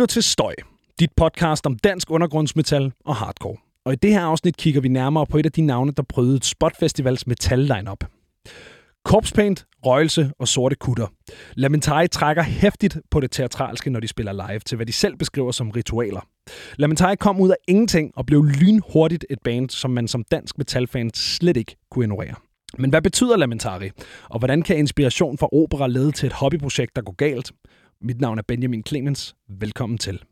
lytter til Støj, dit podcast om dansk undergrundsmetal og hardcore. Og i det her afsnit kigger vi nærmere på et af de navne, der prøvede Spot Festivals metal lineup. Corpse Paint, Røgelse og Sorte Kutter. Lamentai trækker hæftigt på det teatralske, når de spiller live, til hvad de selv beskriver som ritualer. Lamentai kom ud af ingenting og blev lynhurtigt et band, som man som dansk metalfan slet ikke kunne ignorere. Men hvad betyder Lamentari? Og hvordan kan inspiration fra opera lede til et hobbyprojekt, der går galt? Mit navn er Benjamin Clemens. Velkommen til.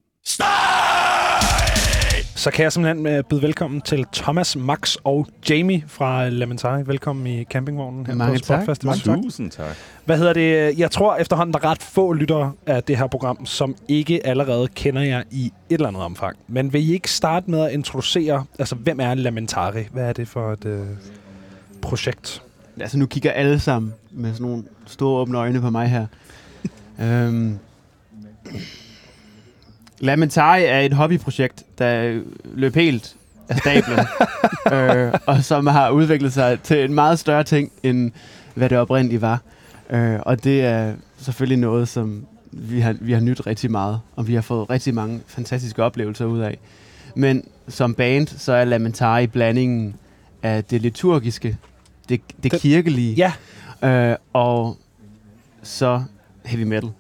Så kan jeg simpelthen øh, byde velkommen til Thomas, Max og Jamie fra Lamentari. Velkommen i campingvognen her Mange på Spot tak. Festival. Mange Tusind tak. Hvad hedder det? Jeg tror efterhånden, der er ret få lyttere af det her program, som ikke allerede kender jer i et eller andet omfang. Men vil I ikke starte med at introducere, altså hvem er Lamentari? Hvad er det for et øh, projekt? Altså, nu kigger alle sammen med sådan nogle store åbne øjne på mig her. Øhm, Lamentari er et hobbyprojekt, der løb helt af stablen, øh, og som har udviklet sig til en meget større ting, end hvad det oprindeligt var. Øh, og det er selvfølgelig noget, som vi har, vi har nyt rigtig meget, og vi har fået rigtig mange fantastiske oplevelser ud af. Men som band, så er Lamentari blandingen af det liturgiske, det, det Det- kirkelige, Ja, øh, og så heavy metal.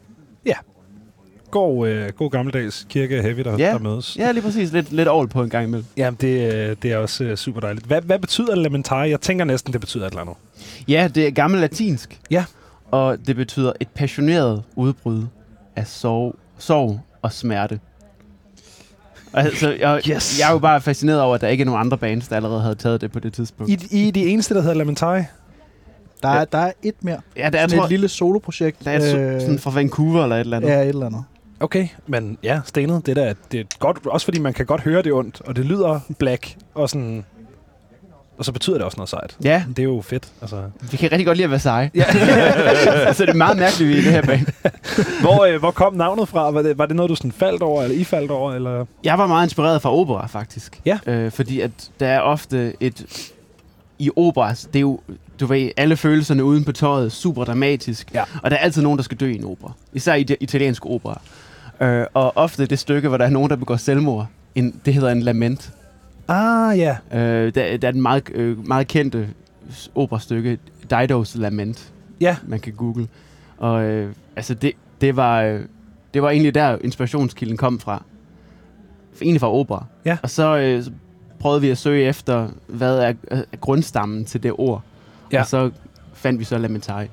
god, øh, god gammeldags kirke heavy, der, Ja. der mødes. Ja, lige præcis. Lidt, lidt all på en gang imellem. Jamen, det, øh, det er også øh, super dejligt. Hvad, hvad betyder Lamentari? Jeg tænker næsten, det betyder et eller andet. Ja, det er gammel latinsk. Ja. Og det betyder et passioneret udbrud af sorg, sorg og smerte. Altså, jeg, Yes. jeg er jo bare fascineret over, at der ikke er nogen andre bands, der allerede havde taget det på det tidspunkt. I, I er de eneste, der hedder Lamentari? Der er, Ja. der er et mere. ja, der er, Sådan tror, et lille soloprojekt. der er et, øh, sådan fra Vancouver eller et eller andet. Ja, et eller andet. Okay, men ja, stenet, det der, det er godt, også fordi man kan godt høre det ondt, og det lyder black, og sådan, og så betyder det også noget sejt. Ja, Det er jo fedt, altså. vi kan rigtig godt lide at være seje. Ja. så det er meget mærkeligt, vi er i det her band. hvor, øh, hvor kom navnet fra? Var det, var det noget, du sådan faldt over, eller I faldt over, eller? Jeg var meget inspireret fra opera, faktisk. Ja. Øh, fordi at der er ofte et... I opera, det er jo, du ved, alle følelserne uden på tøjet, super dramatisk. Ja. Og der er altid nogen, der skal dø i en opera. Især i det italienske opera. Øh, og ofte det stykke, hvor der er nogen, der begår selvmord, en, det hedder en lament. Ah, ja. Øh, der, der er den meget, øh, meget kendte operastykke, Didos Lament, Ja. man kan google. Og øh, altså, det, det, var, øh, det var egentlig der, inspirationskilden kom fra. Egentlig fra opera. Ja. Og så, øh, så prøvede vi at søge efter, hvad er, er grundstammen til det ord. Ja. Og så fandt vi så Lamentari.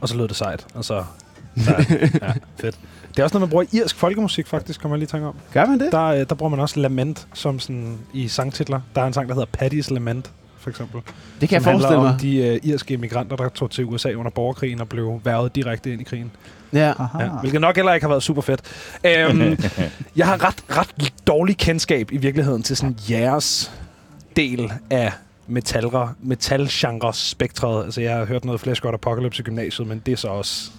Og så lød det sejt, og så... Ja, ja, fedt. Det er også noget, man bruger irsk folkemusik, faktisk, kommer jeg lige i tanke om. Gør man det? Der, øh, der bruger man også lament som sådan i sangtitler. Der er en sang, der hedder Paddy's Lament, for eksempel. Det kan jeg forestille mig. om de øh, irske immigranter, der tog til USA under borgerkrigen og blev værvet direkte ind i krigen. Ja. Aha. Ja, hvilket nok heller ikke har været super fedt. Øhm, jeg har ret, ret dårlig kendskab i virkeligheden til sådan jeres del af metalre, metalgenre spektret. Altså, jeg har hørt noget Flash God Apocalypse i gymnasiet, men det er så også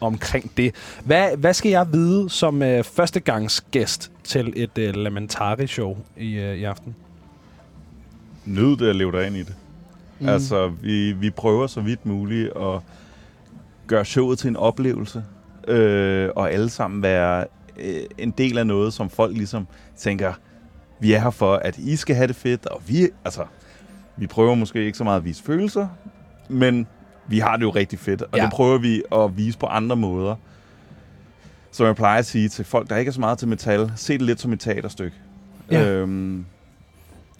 omkring det. Hvad, hvad skal jeg vide som øh, førstegangsgæst til et øh, Lamentari-show i, øh, i aften? Nyd det at leve dig ind i det. Mm. Altså, vi, vi prøver så vidt muligt at gøre showet til en oplevelse, øh, og alle sammen være øh, en del af noget, som folk ligesom tænker, vi er her for, at I skal have det fedt, og vi, altså, vi prøver måske ikke så meget at vise følelser, men vi har det jo rigtig fedt, og Ja. det prøver vi at vise på andre måder. Som jeg plejer at sige til folk, der ikke er så meget til metal, se det lidt som et teaterstykke. Ja. Øhm,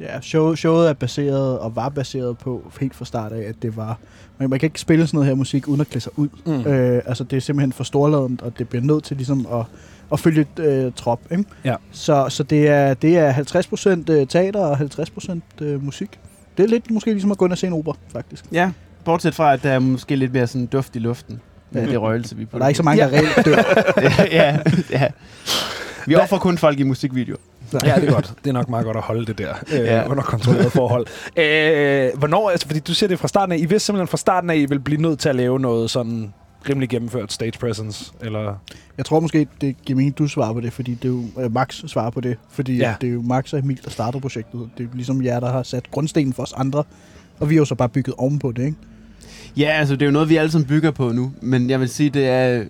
Ja, show, showet er baseret og var baseret på helt fra start af, at det var... Man, man kan ikke spille sådan noget her musik uden at klæde sig ud. Mm. Øh, altså, det er simpelthen for storladent, og det bliver nødt til ligesom at, at følge et øh, trop. Ikke? Ja. Så, så det, er, det er 50% øh, teater og 50% øh, musik. Det er lidt måske ligesom at gå ind og se en opera, faktisk. Ja, bortset fra, at der er måske lidt mere sådan duft i luften. Ja, det røgelse, vi på. Og der er ikke så mange, der reelt dør. ja, ja, ja. Vi offrer kun folk i musikvideoer. Ja, det er godt. Det er nok meget godt at holde det der øh, ja. Under kontrolleret forhold. Øh, hvornår, altså, fordi du siger det fra starten af, I vidste simpelthen fra starten af, at I ville blive nødt til at lave noget sådan rimelig gennemført stage presence, eller... Jeg tror måske, det giver mening, du svarer på det, fordi det er jo øh, Max svarer på det. Fordi Ja. ja. det er jo Max og Emil, der starter projektet. Det er jo ligesom jer, der har sat grundstenen for os andre. Og vi har jo så bare bygget ovenpå det, ikke? Ja, altså det er jo noget, vi alle sammen bygger på nu. Men jeg vil sige, det er...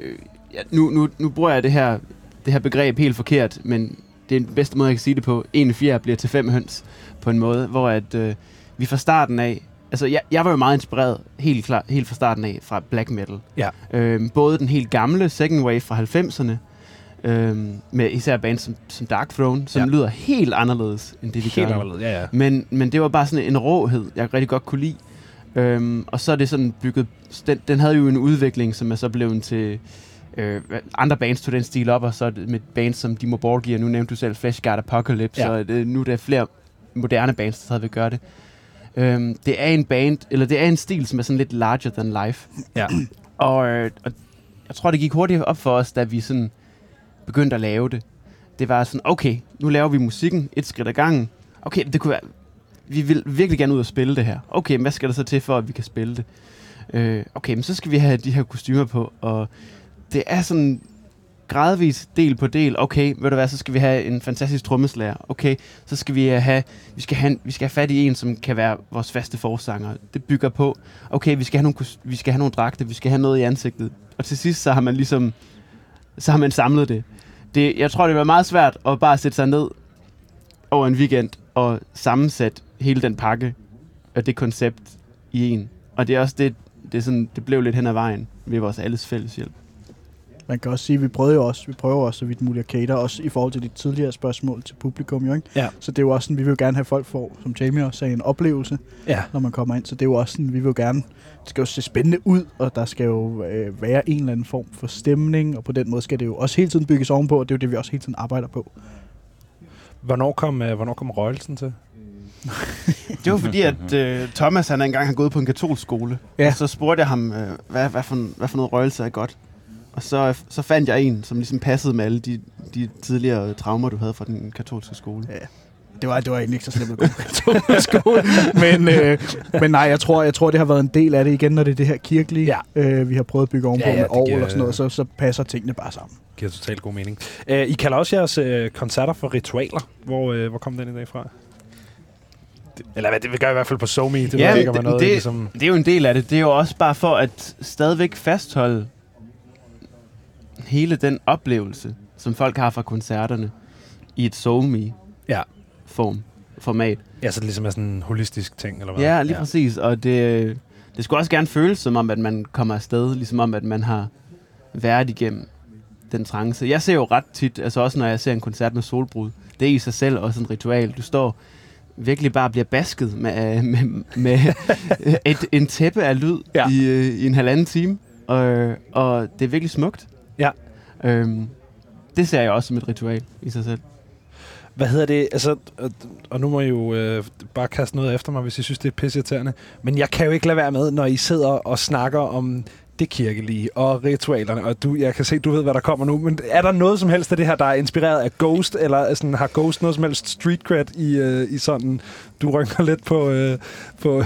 Øh, ja, nu, nu, nu bruger jeg det her det her begreb helt forkert, men det er den bedste måde, jeg kan sige det på. En fjer bliver til fem høns på en måde, hvor at, øh, vi fra starten af, altså jeg, jeg var jo meget inspireret helt, klar, helt fra starten af fra black metal. Ja. Øhm, både den helt gamle second wave fra 90'erne, øhm, med især bands som, som Dark Throne, som Ja. lyder helt anderledes end det, de Helt gør. anderledes, ja, ja. Men, men det var bare sådan en råhed, jeg rigtig godt kunne lide. Øhm, og så er det sådan bygget... Den, den havde jo en udvikling, som er så blevet til... Øh, andre bands tog den stil op, og så med bands som Dimo Borgir, nu nævnte du selv Flashguard Apocalypse, Ja. og det, nu er der flere moderne bands, der stadigvæk gør det. Øhm, det er en band, eller det er en stil, som er sådan lidt larger than life. Ja. og, øh, og jeg tror, det gik hurtigt op for os, da vi sådan begyndte at lave det. Det var sådan, okay, nu laver vi musikken et skridt ad gangen. Okay, det kunne være, vi vil virkelig gerne ud og spille det her. Okay, men hvad skal der så til for, at vi kan spille det? Øh, okay, men så skal vi have de her kostymer på, og det er sådan gradvis del på del. Okay, ved du hvad, så skal vi have en fantastisk trommeslager. Okay, så skal vi have, vi skal have, vi skal have fat i en, som kan være vores faste forsanger. Det bygger på, okay, vi skal have nogle, vi skal have nogle dragter, vi skal have noget i ansigtet. Og til sidst, så har man ligesom, så har man samlet det. det jeg tror, det var meget svært at bare sætte sig ned over en weekend og sammensætte hele den pakke og det koncept i en. Og det er også det, det, er sådan, det blev lidt hen ad vejen ved vores alles fælles hjælp. Man kan også sige, at vi prøver jo også, vi prøver også så vidt muligt at cater, også i forhold til de tidligere spørgsmål til publikum, jo, ikke? Ja. Så det er jo også sådan, vi vil jo gerne have folk får, som Jamie også sagde, en oplevelse, Ja. når man kommer ind. Så det er jo også sådan, vi vil jo gerne, det skal jo se spændende ud, og der skal jo øh, være en eller anden form for stemning, og på den måde skal det jo også hele tiden bygges ovenpå, og det er jo det, vi også hele tiden arbejder på. Hvornår kom, øh, hvornår kom røgelsen til? Det var fordi, at øh, Thomas han engang har gået på en katolsk skole. Ja. Ja. Og så spurgte jeg ham, øh, hvad, hvad, for, hvad for noget røgelse er godt. Og så, så fandt jeg en, som ligesom passede med alle de, de tidligere traumer, du havde fra den katolske skole. Ja. Det var, det var egentlig ikke så slemt at gå på katolsk skole. Men, øh, men nej, jeg tror, jeg tror, det har været en del af det igen, når det er det her kirkelige, Ja. øh, vi har prøvet at bygge ovenpå Ja, ja, med det år giver- og sådan noget, så, så passer tingene bare sammen. giver totalt god mening. Uh, I kalder også jeres uh, koncerter for ritualer. Hvor, uh, hvor kom den i dag fra? Det, eller hvad, det vil gøre i hvert fald på SoMe. Det Ja, jeg ikke, er det- noget, det- ligesom... Det er jo en del af det. Det er jo også bare for at stadigvæk fastholde hele den oplevelse, som folk har fra koncerterne i et soul Ja. form, format. Ja, så det ligesom er sådan en holistisk ting, eller hvad? Ja, lige ja. præcis. Og det, det skulle også gerne føles som om, at man kommer afsted, ligesom om, at man har været igennem den trance. Jeg ser jo ret tit, altså også når jeg ser en koncert med solbrud, det er i sig selv også en ritual. Du står virkelig bare bliver basket med, med, med et, en tæppe af lyd Ja. ja. i, øh, i en halvanden time. Og, og det er virkelig smukt. Ja. Øhm, det ser jeg også som et ritual i sig selv. Hvad hedder det? Altså, og, nu må I jo øh, bare kaste noget efter mig, hvis I synes, det er pisseirriterende. Men jeg kan jo ikke lade være med, når I sidder og snakker om det kirkelige og ritualerne, og du, jeg kan se, du ved, hvad der kommer nu, men er der noget som helst af det her, der er inspireret af Ghost, eller sådan, har Ghost noget som helst street cred i, øh, i sådan, du rynker lidt på, øh, på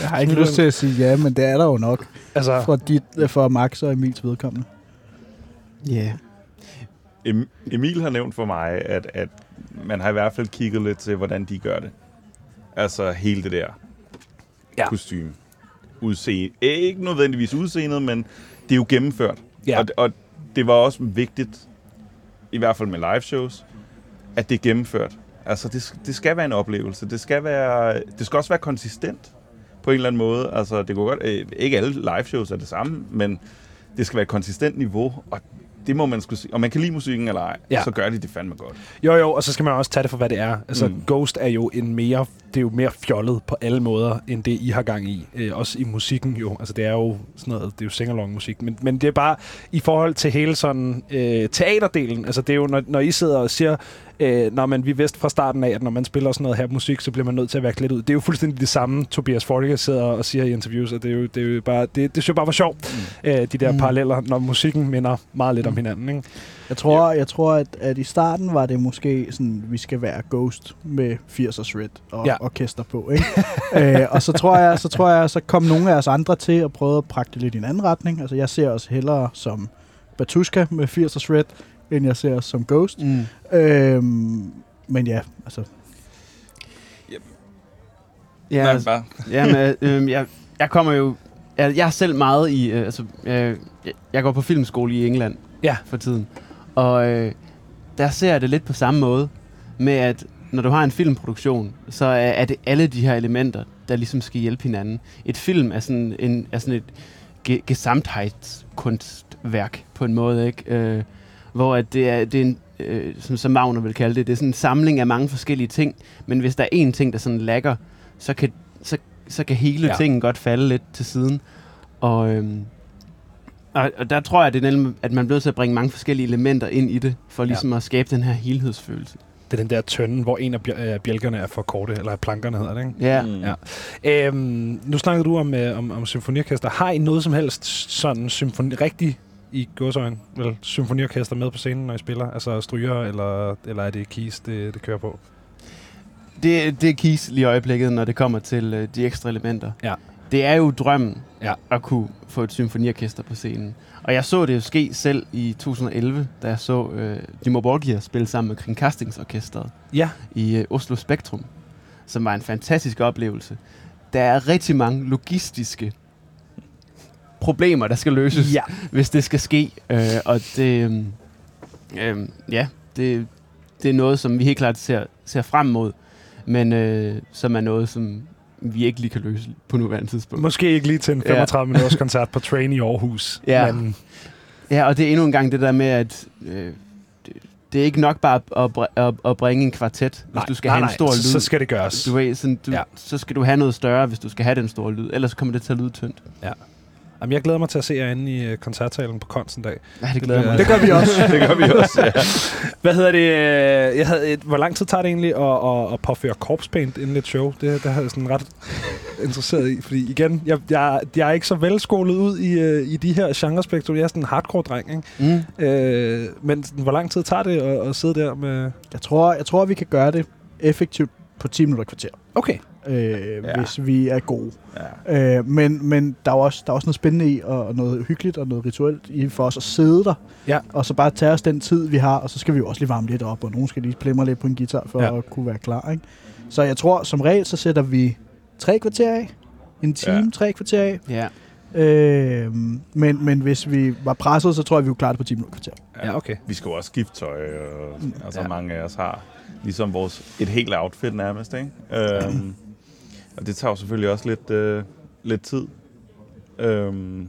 Jeg har ikke lyst til at sige ja, men det er der jo nok altså, for, dit, for Max og Emils vedkommende. Ja. Yeah. Em- Emil har nævnt for mig, at, at man har i hvert fald kigget lidt til, hvordan de gør det. Altså hele det der Ja. ja. kostume. Udseende. Ikke nødvendigvis udseendet, men det er jo gennemført. Ja. Og, og det var også vigtigt, i hvert fald med live shows, at det er gennemført. Altså, det, det skal være en oplevelse. Det skal, være, det skal også være konsistent på en eller anden måde. Altså, det kunne godt, øh, ikke alle live shows er det samme, men det skal være et konsistent niveau, og det må man skulle sige. Og man kan lide musikken eller ej, Ja. så gør de det fandme godt. Jo, jo, og så skal man også tage det for, hvad det er. Altså. Mm. Ghost er jo en mere, det er jo mere fjollet på alle måder, end det, I har gang i. Øh, også i musikken jo. Altså, det er jo sådan noget, det er jo singalong musik. Men, men det er bare i forhold til hele sådan øh, teaterdelen. Altså, det er jo, når, når I sidder og siger, øh, når man, vi vidste fra starten af, at når man spiller sådan noget her musik, så bliver man nødt til at være klædt ud. Det er jo fuldstændig det samme, Tobias Fortiger sidder og siger i interviews, og det er jo, det er jo bare, det, det synes jeg bare var sjovt, mm. øh, de der Mm. mm. paralleller, når musikken minder meget lidt om hinanden, ikke? Jeg tror, jeg tror at, at i starten var det måske sådan, vi skal være Ghost med 80'er shred og Ja. ja. orkester på, ikke? øh, og så tror jeg, så tror jeg, så kom nogle af os andre til at prøve at pragte lidt i en anden retning. Altså jeg ser os hellere som Batushka med 80'er shred, end jeg ser os som Ghost. Mm. Øhm, men ja, altså Ja, Nej, altså, bare. Jamen, øh, jeg, jeg kommer jo... Jeg, jeg er selv meget i... Øh, altså, øh, jeg, jeg går på filmskole i England Ja. for tiden. Og øh, der ser jeg det lidt på samme måde, med at når du har en filmproduktion, så er, er det alle de her elementer, der ligesom skal hjælpe hinanden. Et film er sådan, en, er sådan et ge- gesamthedskunstværk på en måde, ikke? Øh, hvor at det er, det er en, øh, som, som Magner vil kalde det, det er sådan en samling af mange forskellige ting, men hvis der er én ting, der sådan lækker, så kan, så, så kan hele Ja. tingen godt falde lidt til siden. Og, øhm, og, og der tror jeg, det er nemlig, at man bliver nødt til at bringe mange forskellige elementer ind i det, for ligesom ja. at skabe den her helhedsfølelse. Det er den der tønde, hvor en af bjæl- øh, bjælkerne er for korte, eller plankerne hedder det, ikke? Ja. Mm. Ja. Øhm, nu snakkede du om, øh, om, om symfoniorkester. Har I noget som helst sådan symfoni, rigtig i godsøjen, vel, symfoniorkester med på scenen, når I spiller? Altså stryger, eller, eller er det keys, det, det kører på? Det, det er keys lige i øjeblikket, når det kommer til øh, de ekstra elementer. Ja. Det er jo drømmen Ja. at kunne få et symfoniorkester på scenen. Og jeg så det jo ske selv i 2011, da jeg så øh, Dimo Borgir spille sammen med Kringkastingsorkestret Ja. i øh, Oslo Spektrum, som var en fantastisk oplevelse. Der er rigtig mange logistiske problemer, der skal løses, Ja. hvis det skal ske. Øh, og det, øh, ja, det, det er noget, som vi helt klart ser, ser frem mod, men øh, som er noget, som vi ikke lige kan løse på nuværende tidspunkt. Måske ikke lige til en Ja. 35 minutters koncert på Train i Aarhus. Ja. Men, Ja, og det er endnu en gang det der med, at øh, det, er ikke nok bare at, at, at bringe en kvartet, hvis nej, du skal nej, have en nej, stor lyd. så skal det gøres. Du ved, sådan, du, Ja. ja. Så skal du have noget større, hvis du skal have den store lyd. Ellers kommer det til at lyde tyndt. Jamen, jeg glæder mig til at se jer inde i øh, koncertsalen på Konsen dag. Ja, det glæder jeg mig. Det gør vi også. det gør vi også, ja. Hvad hedder det? øh, Jeg havde et, hvor lang tid tager det egentlig at, at, at påføre corpse paint inden et show? Det, det har jeg sådan ret interesseret i. Fordi igen, jeg, jeg, jeg er ikke så velskolet ud i, øh, i de her genrespektrum. Jeg er sådan en hardcore-dreng, ikke? Mm. Øh, men sådan, hvor lang tid tager det at, at sidde der med... Jeg tror, jeg tror, vi kan gøre det effektivt på 10 minutter kvarter, Okay. øh, Ja. hvis vi er gode. ja. Øh, men men der, er også, der er også noget spændende i, og noget hyggeligt og noget rituelt i for os at sidde der, Ja. og så bare tage os den tid, vi har, og så skal vi jo også lige varme lidt op, og nogen skal lige plimre lidt på en guitar, for Ja. at kunne være klar. Ikke? Så jeg tror, som regel, så sætter vi tre kvarter af, en time, Ja. tre kvarter af. Ja. Øh, men, men hvis vi var presset, så tror jeg, vi var klar på 10 minutter kvarter. Ja, okay. Vi skal jo også skifte tøj, og altså Ja. ja. mange af os har ligesom vores, et helt outfit nærmest, ikke? Øhm, og det tager jo selvfølgelig også lidt, øh, lidt tid. Øhm,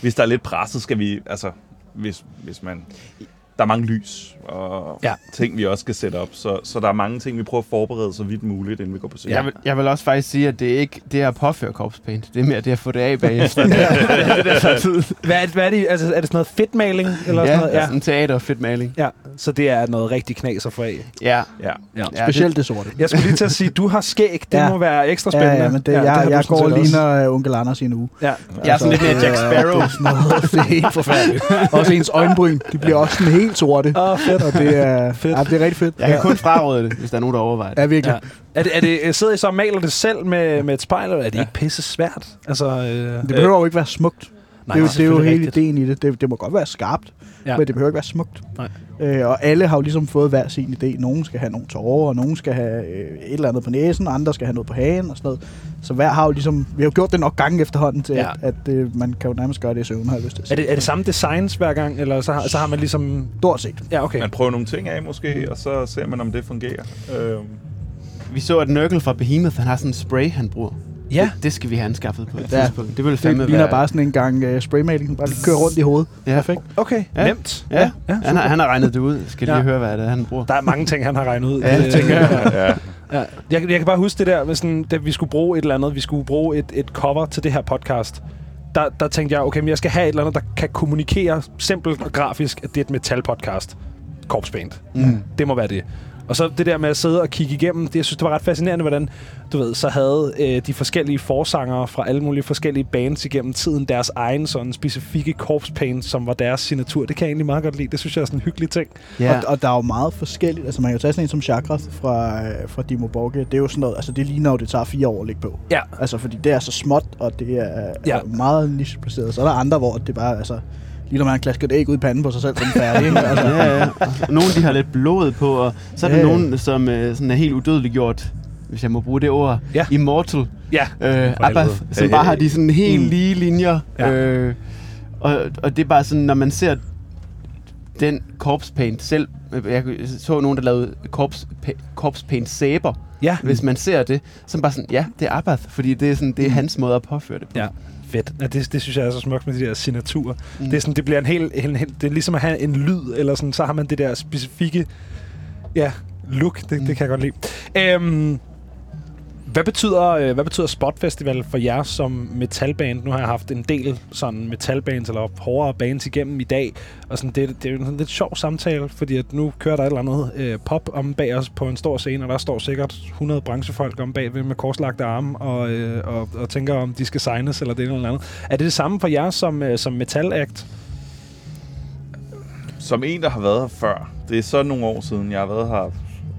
hvis der er lidt presset, skal vi, altså, hvis, hvis man, der er mange lys og Ja. ting, vi også skal sætte op, så, så der er mange ting, vi prøver at forberede så vidt muligt, inden vi går på scenen. Jeg, vil, jeg vil også faktisk sige, at det er ikke det er at påføre corpse paint. Det er mere det at få det af bagefter. det, er det. Hvad er det, hvad er det? Altså, er det sådan noget fedtmaling? Eller Ja, sådan noget? ja. sådan teater og fedt maling. ja. Så det er noget rigtig knas at få af. Ja. Ja. Ja. Ja, Specielt det sorte. Jeg skulle lige til at sige, du har skæg. Det Ja. må være ekstra spændende. Ja, ja, men det, Ja, jeg, du jeg går og ligner uh, onkel Anders i en uge. Ja. Jeg er sådan lidt mere Jack Sparrow. Det sådan noget, det er helt forfærdeligt. Også ens øjenbryn, de bliver også sådan helt sorte. Åh, oh, fedt. Og det er, Fedt. ja, det er rigtig fedt. Jeg kan kun fraråde det, hvis der er nogen, der overvejer det. Ja, virkelig. Ja. Er det, er det, sidder I så og maler det selv med, med et spejl, eller er det Ja. ikke pisse svært? Altså, øh, Det behøver jo ikke være smukt. Nej, det, er jo, det er jo hele rigtigt. ideen i det. det. Det må godt være skarpt, Ja. men det behøver ikke være smukt. Nej. Øh, og alle har jo ligesom fået hver sin idé. Nogen skal have nogle tårer, og nogen skal have øh, et eller andet på næsen, og andre skal have noget på hagen og sådan noget. Så hver har jo ligesom... Vi har jo gjort det nok gange efterhånden til, Ja. at, at øh, man kan jo nærmest gøre det i søvn, har jeg lyst til at Er det, er det samme designs hver gang, eller så har, så har man ligesom... Stort set. Ja, okay. Man prøver nogle ting af måske, og så ser man, om det fungerer. Øhm, Vi så, at Nørkel fra Behemoth, han har sådan en spray, han bruger. Ja. Det, det skal vi have anskaffet på et Ja. tidspunkt. Det vil fandme Det ligner være... bare sådan en gang øh, spraymaling. Bare lige køre rundt i hovedet. Ja. Perfekt. Okay, Ja. nemt. Ja, ja han, har, han har regnet det ud. Skal lige Ja. høre, hvad det er, han bruger. Der er mange ting, han har regnet ud. Ja, det tænker jeg. ja. Ja. Jeg, jeg kan bare huske det der, med sådan, da vi skulle bruge et eller andet, vi skulle bruge et, et cover til det her podcast. Der, der tænkte jeg, okay, men jeg skal have et eller andet, der kan kommunikere simpelt og grafisk, at det er et metal-podcast. Corpse Paint. Mm. Det må være det. Og så det der med at sidde og kigge igennem, det, jeg synes, det var ret fascinerende, hvordan, du ved, så havde øh, de forskellige forsangere fra alle mulige forskellige bands igennem tiden deres egen sådan specifikke corpse paint, som var deres signatur. Det kan jeg egentlig meget godt lide. Det synes jeg er sådan en hyggelig ting. Ja. Og, og der er jo meget forskelligt. Altså man kan jo tage sådan en som Chakra fra, øh, fra Dimo Borge. Det er jo sådan noget, altså det ligner jo, det tager fire år at lægge på. Ja. Altså fordi det er så småt, og det er, Ja. ja. er meget nicheplaceret. Så er der andre, hvor det bare, altså, ligner man har klasket et æg ud i panden på sig selv, som færdig. ikke? altså, ja, ja. Og nogle de har lidt blod på, og så er der Ja, nogen, som øh, sådan er helt udødeliggjort, hvis jeg må bruge det ord. Ja. Immortal. Ja. Øh, helvede. som bare har de sådan helt Mm. lige linjer. Ja. Øh, og, og det er bare sådan, når man ser den corpse paint selv, jeg så nogen, der lavede corpse, corpse paint sæber. Ja. Hvis man ser det, så er man bare sådan, ja, det er Abath, fordi det er, sådan, det er hans måde at påføre det på. Ja. Fedt. Ja, det, det synes jeg er så smukt med de der signaturer. Mm. Det er sådan, det bliver en helt, en, helt, det er ligesom at have en lyd, eller sådan, så har man det der specifikke, ja, look. Det, det kan jeg godt lide. Øhm, hvad betyder, øh, hvad betyder Spot Festival for jer som metalband? Nu har jeg haft en del sådan metalbands eller hårdere bands igennem i dag, og sådan, det, det er jo en sådan lidt sjov samtale, fordi at nu kører der et eller andet øh, pop om bag os på en stor scene, og der står sikkert 100 branchefolk om bagved med korslagte arme og, øh, og, og tænker, om de skal signes eller det eller andet. Er det det samme for jer som, øh, som metal act? Som en, der har været her før, det er så nogle år siden, jeg har været her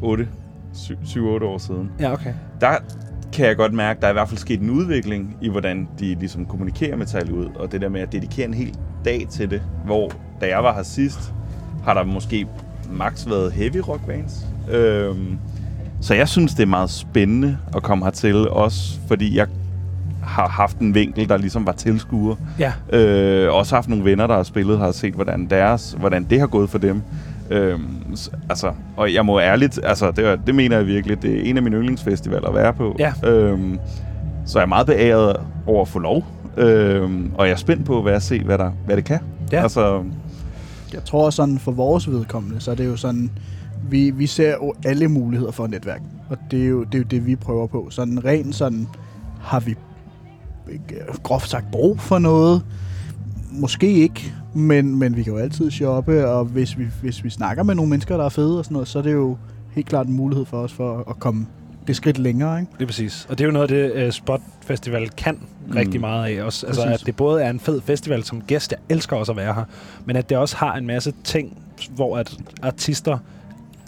8, 7-8 år siden, Ja, okay. der kan jeg godt mærke, der er i hvert fald sket en udvikling i, hvordan de ligesom kommunikerer metal ud, og det der med at dedikere en hel dag til det, hvor da jeg var her sidst, har der måske max været heavy rock bands. Øhm, så jeg synes, det er meget spændende at komme hertil, også fordi jeg har haft en vinkel, der ligesom var tilskuer. Ja. Øh, også haft nogle venner, der har spillet her og set, hvordan, deres, hvordan det har gået for dem. Øhm, altså, og jeg må ærligt, altså, det, det mener jeg virkelig, det er en af mine yndlingsfestivaler at være på. Ja. Øhm, så jeg er meget beæret over at få lov. Øhm, og jeg er spændt på, hvad jeg se, hvad, der, hvad det kan. Ja. Altså, Jeg tror sådan for vores vedkommende, så er det jo sådan, vi, vi ser jo alle muligheder for netværk. Og det er jo det, er jo det vi prøver på. Sådan rent sådan, har vi groft sagt brug for noget? Måske ikke, men, men vi kan jo altid shoppe, og hvis vi, hvis vi snakker med nogle mennesker, der er fede og sådan noget, så er det jo helt klart en mulighed for os for at komme det skridt længere, ikke? Det er præcis. Og det er jo noget af det, uh, Spot Festival kan mm. rigtig meget af. Også, altså, at det både er en fed festival som gæst, jeg elsker også at være her, men at det også har en masse ting, hvor at artister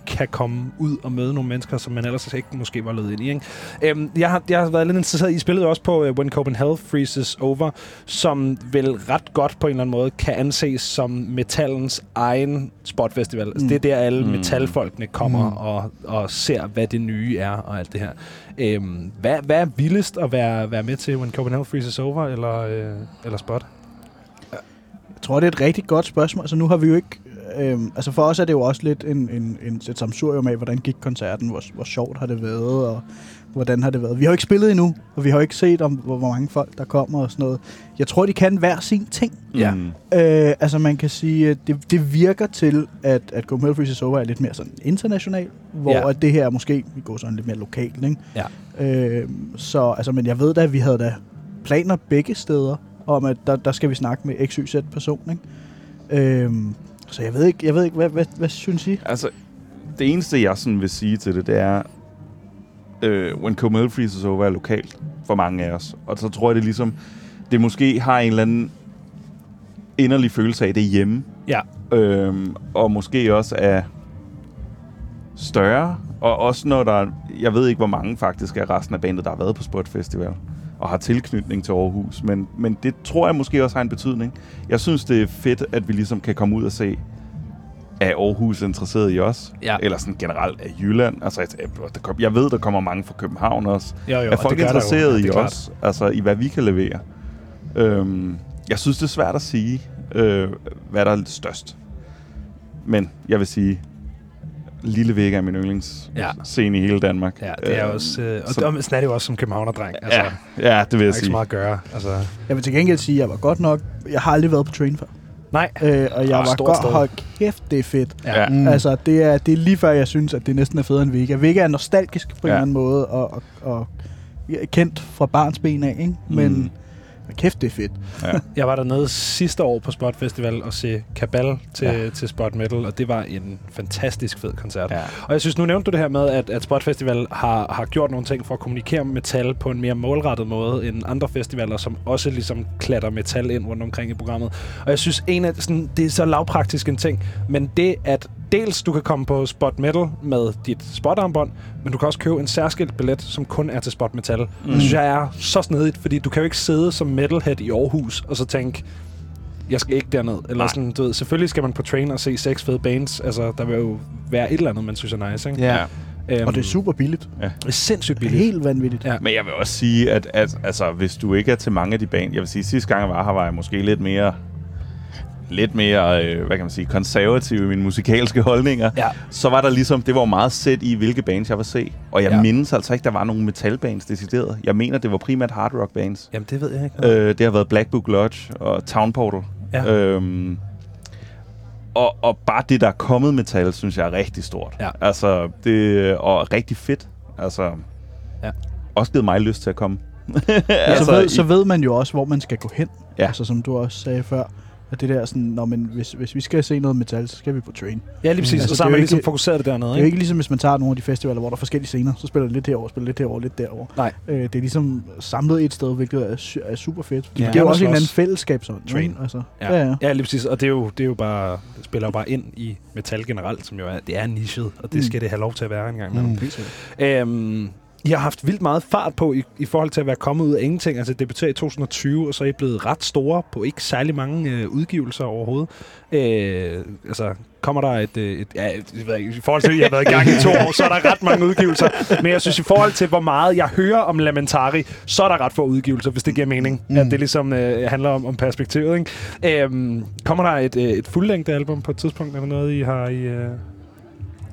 kan komme ud og møde nogle mennesker, som man ellers ikke måske var løbet ind i. Ikke? Øhm, jeg, har, jeg har været lidt interesseret i spillet også på uh, When Copenhagen Freezes Over, som vel ret godt på en eller anden måde kan anses som metallens egen spotfestival. Altså, Mm. det er der, alle Mm. metalfolkene kommer Mm. og, og ser, hvad det nye er og alt det her. Øhm, hvad, hvad er vildest at være, være med til When Copenhagen Freezes Over eller, øh, eller Spot? Jeg tror, det er et rigtig godt spørgsmål. Altså, nu har vi jo ikke... Øhm, altså, for os er det jo også lidt en, en, en, et samsurium af, hvordan gik koncerten, hvor, hvor sjovt har det været, og hvordan har det været. Vi har jo ikke spillet endnu, og vi har jo ikke set, om hvor, hvor mange folk, der kommer og sådan noget. Jeg tror, de kan hver sin ting. Ja. Mm. Øh, altså, man kan sige, at det, det virker til, at, at Copenhagen Freezes Over er lidt mere sådan international, hvor Ja. at det her måske vi går sådan lidt mere lokalt, ikke? Ja. Øh, så, altså, men jeg ved da, at vi havde da planer begge steder, om at der, der skal vi snakke med XYZ-person, ikke? Øh, så jeg ved ikke, jeg ved ikke hvad, hvad, hvad synes I? Altså, det eneste, jeg sådan vil sige til det, det er, øh, When Copenhagen Freezes Over er lokalt for mange af os. Og så tror jeg, det ligesom, det måske har en eller anden inderlig følelse af, det er hjemme. Ja. Øhm, og måske også er større. Og også når der, jeg ved ikke, hvor mange faktisk er resten af bandet, der har været på Spot Festival og har tilknytning til Aarhus. Men, men det tror jeg måske også har en betydning. Jeg synes, det er fedt, at vi ligesom kan komme ud og se, er Aarhus interesseret i os? Ja. Eller sådan generelt af Jylland? Altså, jeg, jeg ved, der kommer mange fra København også. Jo, jo, er folk jo. interesseret det i os? Altså, i hvad vi kan levere? Øhm, jeg synes, det er svært at sige, øh, hvad der er størst. Men jeg vil sige, Lille Væg er min yndlingsscene Ja. i hele Danmark. Ja, det er Øhm, også... Øh, og så- så, sådan er det jo også som københavnerdreng. Altså, ja, ja, det vil der er jeg ikke så sige. meget at gøre. Altså, Jeg vil til gengæld sige, at jeg var godt nok... Jeg har aldrig været på train før. nej. Øh, og jeg var godt... sted. Hold kæft, det er fedt. Ja. Mm. Altså, det er, det er lige før, jeg synes, at det næsten er federe end Vega. Vega er nostalgisk på en Ja. eller anden måde, og, og, og kendt fra barns ben af, ikke? Men Mm. Kæft, det er fedt. Jeg var dernede sidste år på Spot Festival og se Kabal til, ja. Ja. til Spot Metal, og det var en fantastisk fed koncert. Ja. Og jeg synes, nu nævnte du det her med, at, at Spot Festival har, har gjort nogle ting for at kommunikere med metal på en mere målrettet måde end andre festivaler, som også ligesom klatter metal ind rundt omkring i programmet. Og jeg synes, en af, sådan, det er så lavpraktisk en ting, men det at dels du kan komme på Spot Metal med dit spotarmbånd, men du kan også købe en særskilt billet, som kun er til Spot Metal. Mm. Det synes jeg er så snedigt, fordi du kan jo ikke sidde som metalhead i Aarhus og så tænke, jeg skal ikke derned. Eller Nej. sådan, du ved, selvfølgelig skal man på train og se seks fede bands. Altså, der vil jo være et eller andet, man synes er nice, ikke? Ja. Øhm, Og det er super billigt. det er sindssygt Det billigt. helt vanvittigt. Ja. Men jeg vil også sige, at, at altså, hvis du ikke er til mange af de band, jeg vil sige, sidste gang jeg var her, var jeg måske lidt mere lidt mere, øh, hvad kan man sige, konservativ i mine musikalske holdninger, Ja. så var der ligesom, det var meget sæt i, hvilke bands jeg var se. Og jeg Ja. ja. mindes altså ikke, der var nogen metalbands decideret. Jeg mener, det var primært hard rock bands. Jamen, det ved jeg ikke. Øh, det har været Black Book Lodge og Town Portal. Ja. Øhm, og, og bare det, der er kommet metal, synes jeg er rigtig stort. Ja. Altså, det, og rigtig fedt. Altså, Ja. også givet mig lyst til at komme. Altså, så, ved, i- så ved man jo også, hvor man skal gå hen. Ja. Altså, som du også sagde før. At det der sådan, når man, hvis, hvis vi skal se noget metal, så skal vi på train. Ja, lige præcis. Altså, så det har er man ligesom ikke- fokuseret det dernede, Det er jo ikke? ikke ligesom, hvis man tager nogle af de festivaler, hvor der er forskellige scener, så spiller det lidt herover, spiller lidt herover, lidt derover. Nej. Øh, det er ligesom samlet et sted, hvilket er, er super fedt. Det Ja. giver jo også en anden fællesskabsånd. jo, Train. ikke? Altså, Ja. ja, ja. Ja, lige præcis. Og det er jo, det er jo bare, det spiller jo bare ind i metal generelt, som jo er, det er nichet, og det Mm. skal det have lov til at være en gang imellem. Mm. Øhm, I har haft vildt meget fart på i, i forhold til at være kommet ud af ingenting. Altså debutere i 2020, og så er I blevet ret store på ikke særlig mange øh, udgivelser overhovedet. Øh, altså kommer der et, øh, et ja, jeg ved ikke, i forhold til, at I har været i gang i to år, så er der ret mange udgivelser. Men jeg synes, i forhold til, hvor meget jeg hører om Lamentari, så er der ret få udgivelser, hvis det giver mening. Mm. At det ligesom øh, handler om, om perspektivet. Ikke? Øhm, kommer der et, øh, et fuldlængde album på et tidspunkt, eller noget, I har i... Øh...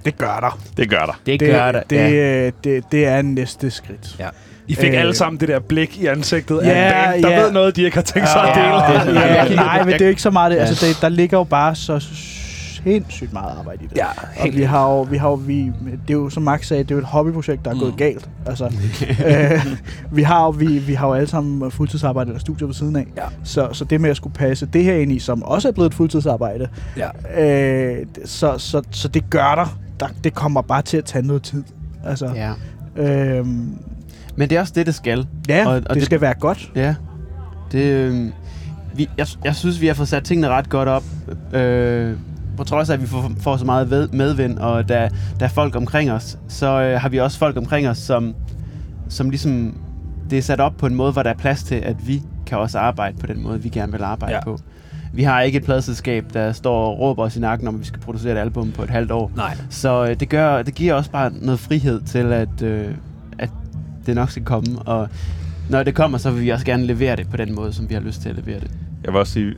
Det gør der. Det gør der. Det Det, gør der. det, ja. det, det, det er næste skridt. Ja. I fik øh, Øh, alle sammen det der blik i ansigtet Ja, af en band, der ja. ved noget, de ikke har tænkt sig at Ja, dele. det- Ja, kigger- nej, men det er jo ikke så meget det. Ja. Altså, det, der ligger jo bare så sindssygt meget arbejde i det. Ja, Og vi har jo, vi har jo, vi, det er jo, som Max sagde, det er jo et hobbyprojekt, der er Mm. gået galt. Altså, øh, vi, har jo, vi, vi har jo alle sammen fuldtidsarbejde eller studier ved siden af. Ja. Så, så det med at skulle passe det her ind i, som også er blevet et fuldtidsarbejde, Ja. øh, så, så, så det gør der. Der. Det kommer bare til at tage noget tid. Altså, ja. øhm, Men det er også det, det skal. ja, Og- og, det, det- skal være godt. Ja. Det, øh, vi, jeg, jeg synes, vi har fået sat tingene ret godt op. Øh, på trods af, at vi får, får så meget ved, medvind, og der, der er folk omkring os, så øh, har vi også folk omkring os, som, som ligesom... Det er sat op på en måde, hvor der er plads til, at vi kan også arbejde på den måde, vi gerne vil arbejde ja. på. Vi har ikke et pladselskab, der står og råber os i nakken om, at vi skal producere et album på et halvt år. Nej. Så øh, det, gør, det giver også bare noget frihed til, at, øh, at det nok skal komme. Og når det kommer, så vil vi også gerne levere det på den måde, som vi har lyst til at levere det. Jeg vil også sige,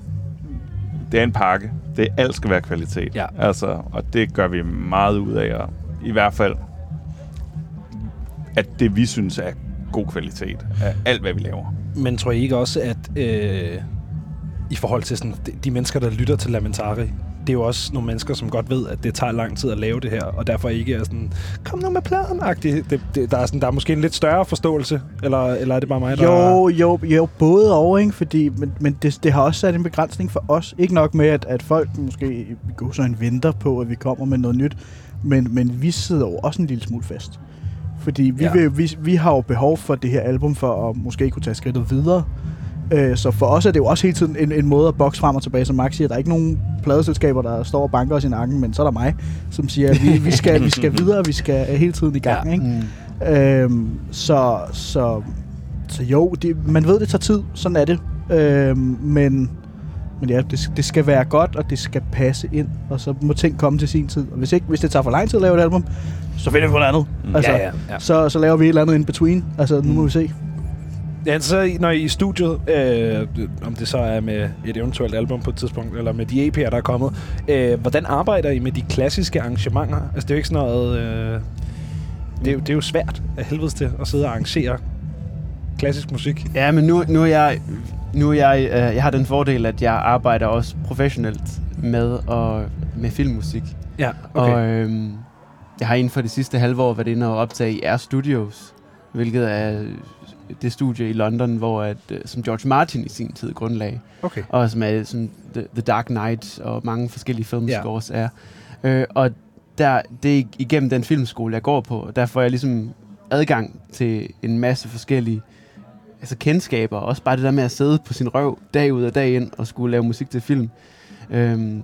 det er en pakke. Det alt skal være kvalitet. Ja. Altså, og det gør vi meget ud af. Og I hvert fald, at det vi synes er god kvalitet af alt, hvad vi laver. Men tror I ikke også, at øh, i forhold til sådan, de, de mennesker, der lytter til Lamentari, det er jo også nogle mennesker, som godt ved, at det tager lang tid at lave det her, og derfor ikke er sådan, kom nu med pladen -agtigt. det, det, der, er sådan, der er måske en lidt større forståelse, eller, eller er det bare mig, der... Jo, jo, jo, både og, ikke? Fordi, men, men det, det har også sat en begrænsning for os. Ikke nok med, at, at folk måske går så en venter på, at vi kommer med noget nyt, men, men vi sidder jo også en lille smule fast. Fordi vi, ja. vil, vi, vi har jo behov for det her album for at måske kunne tage skridtet videre. Øh, så for os er det jo også hele tiden en, en måde at bokse frem og tilbage, som Max siger. Der er ikke nogen pladeselskaber, der står og banker os i nakken, men så er der mig, som siger, at vi, vi, skal, vi skal videre, vi skal hele tiden i gang. Ja. Ikke? Mm. Øhm, så, så, så jo, det, man ved, det tager tid. Sådan er det. Øhm, men, men ja, det, det skal være godt, og det skal passe ind. Og så må ting komme til sin tid. Og hvis, ikke, hvis det tager for lang tid at lave et album, så finder vi på noget andet. Mm. Altså, ja, ja, ja. Så, så laver vi et eller andet in between. Altså, nu må Mm. vi se. Ja, så når I er i studiet, øh, om det så er med et eventuelt album på et tidspunkt, eller med de EP'er, der er kommet, øh, hvordan arbejder I med de klassiske arrangementer? Altså, det er jo ikke sådan noget... Øh, det, er jo, det er jo svært af helvedes til at sidde og arrangere klassisk musik. Ja, men nu, nu er jeg... Nu er jeg, øh, jeg har den fordel, at jeg arbejder også professionelt med, og, med filmmusik. Ja, Okay. Og øhm, jeg har inden for det sidste halve år været inde og optage i Air Studios, hvilket er det studie i London, hvor at, øh, som George Martin i sin tid grundlagde, okay. og som er sådan The, The Dark Knight og mange forskellige filmscores Ja. er. Øh, og der, det er igennem den filmskole, jeg går på, og der får jeg ligesom adgang til en masse forskellige altså kendskaber, og også bare det der med at sidde på sin røv dag ud og dag ind og skulle lave musik til film. Øhm,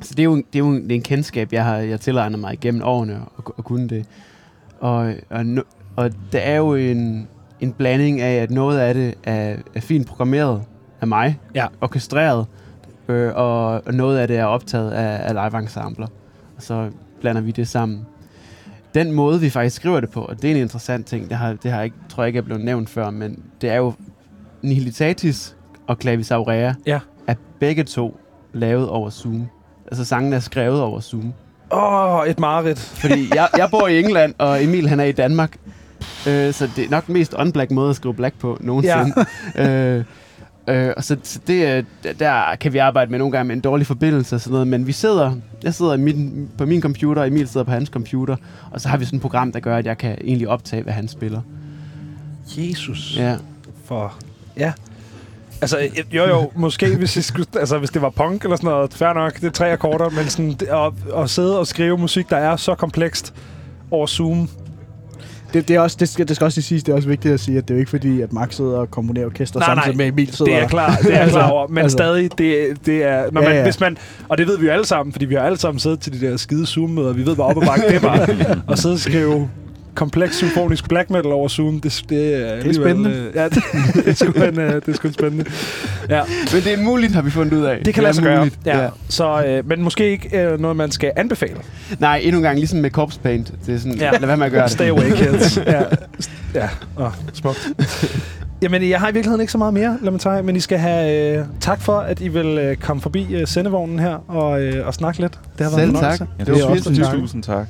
så det er jo, det er jo en, det er en kendskab, jeg har jeg tilegnet mig igennem årene at, at kunne det. Og, og, og det er jo en, en blanding af, at noget af det er, er fint programmeret af mig, Ja. orkestreret, øh, og, og noget af det er optaget af, af live-ensembler. Og så blander vi det sammen. Den måde, vi faktisk skriver det på, og det er en interessant ting, det, har, det har ikke, tror jeg ikke er blevet nævnt før, men det er jo Nihilitatis og Clavis Aurea Ja. er begge to lavet over Zoom. Altså sangene er skrevet over Zoom. Åh, oh, et mareridt. Fordi jeg, jeg bor i England, og Emil han er i Danmark. Øh, så det er nok den mest unblack måde at skrive black på nogensinde. Ja. øh, øh, og så, så det, er- der kan vi arbejde med nogle gange med en dårlig forbindelse og sådan noget. Men vi sidder, jeg sidder i min, på min computer, og Emil sidder på hans computer. Og så har vi sådan et program, der gør, at jeg kan egentlig optage, hvad han spiller. Jesus. Ja. For, ja. Altså, jo jo, måske hvis, jeg skulle, altså, hvis det var punk eller sådan noget, fair nok, det er tre akkorder, men sådan, at, at sidde og skrive musik, der er så komplekst over Zoom, Det, det, er også, det, skal, det skal også lige siges, det er også vigtigt at sige, at det er jo ikke fordi, at Max sidder og komponerer orkester Nej, samtidig nej. med Emil sidder Det er klar, det er Altså, klar over, men altså, stadig, det, det er, når Ja, man, ja. hvis man, og det ved vi jo alle sammen, fordi vi har alle sammen siddet til de der skide Zoom-møder, vi ved, hvor op og bakke det var, og sidde og skrive kompleks symfonisk black metal over Zoom, det, det er, alligevel, spændende. øh, Ja, det, det, er sgu en, øh, det er sgu en spændende. Ja, Men det er muligt, har vi fundet ud af. det kan er lade sig gøre. muligt. Ja. Så, øh, men måske ikke øh, noget, man skal anbefale. Nej, endnu en gang, ligesom med Corpse Paint. Det er sådan, Ja. ja. lad være med at gøre det. Stay away, kids. ja, ja. Oh, smukt. Jamen, jeg har i virkeligheden ikke så meget mere, lad mig tage, men I skal have øh, tak for, at I vil øh, komme forbi øh, sendevognen her og, øh, og snakke lidt. Det har været Selv en tak. Ja, Det var virkelig tak. tusind tak.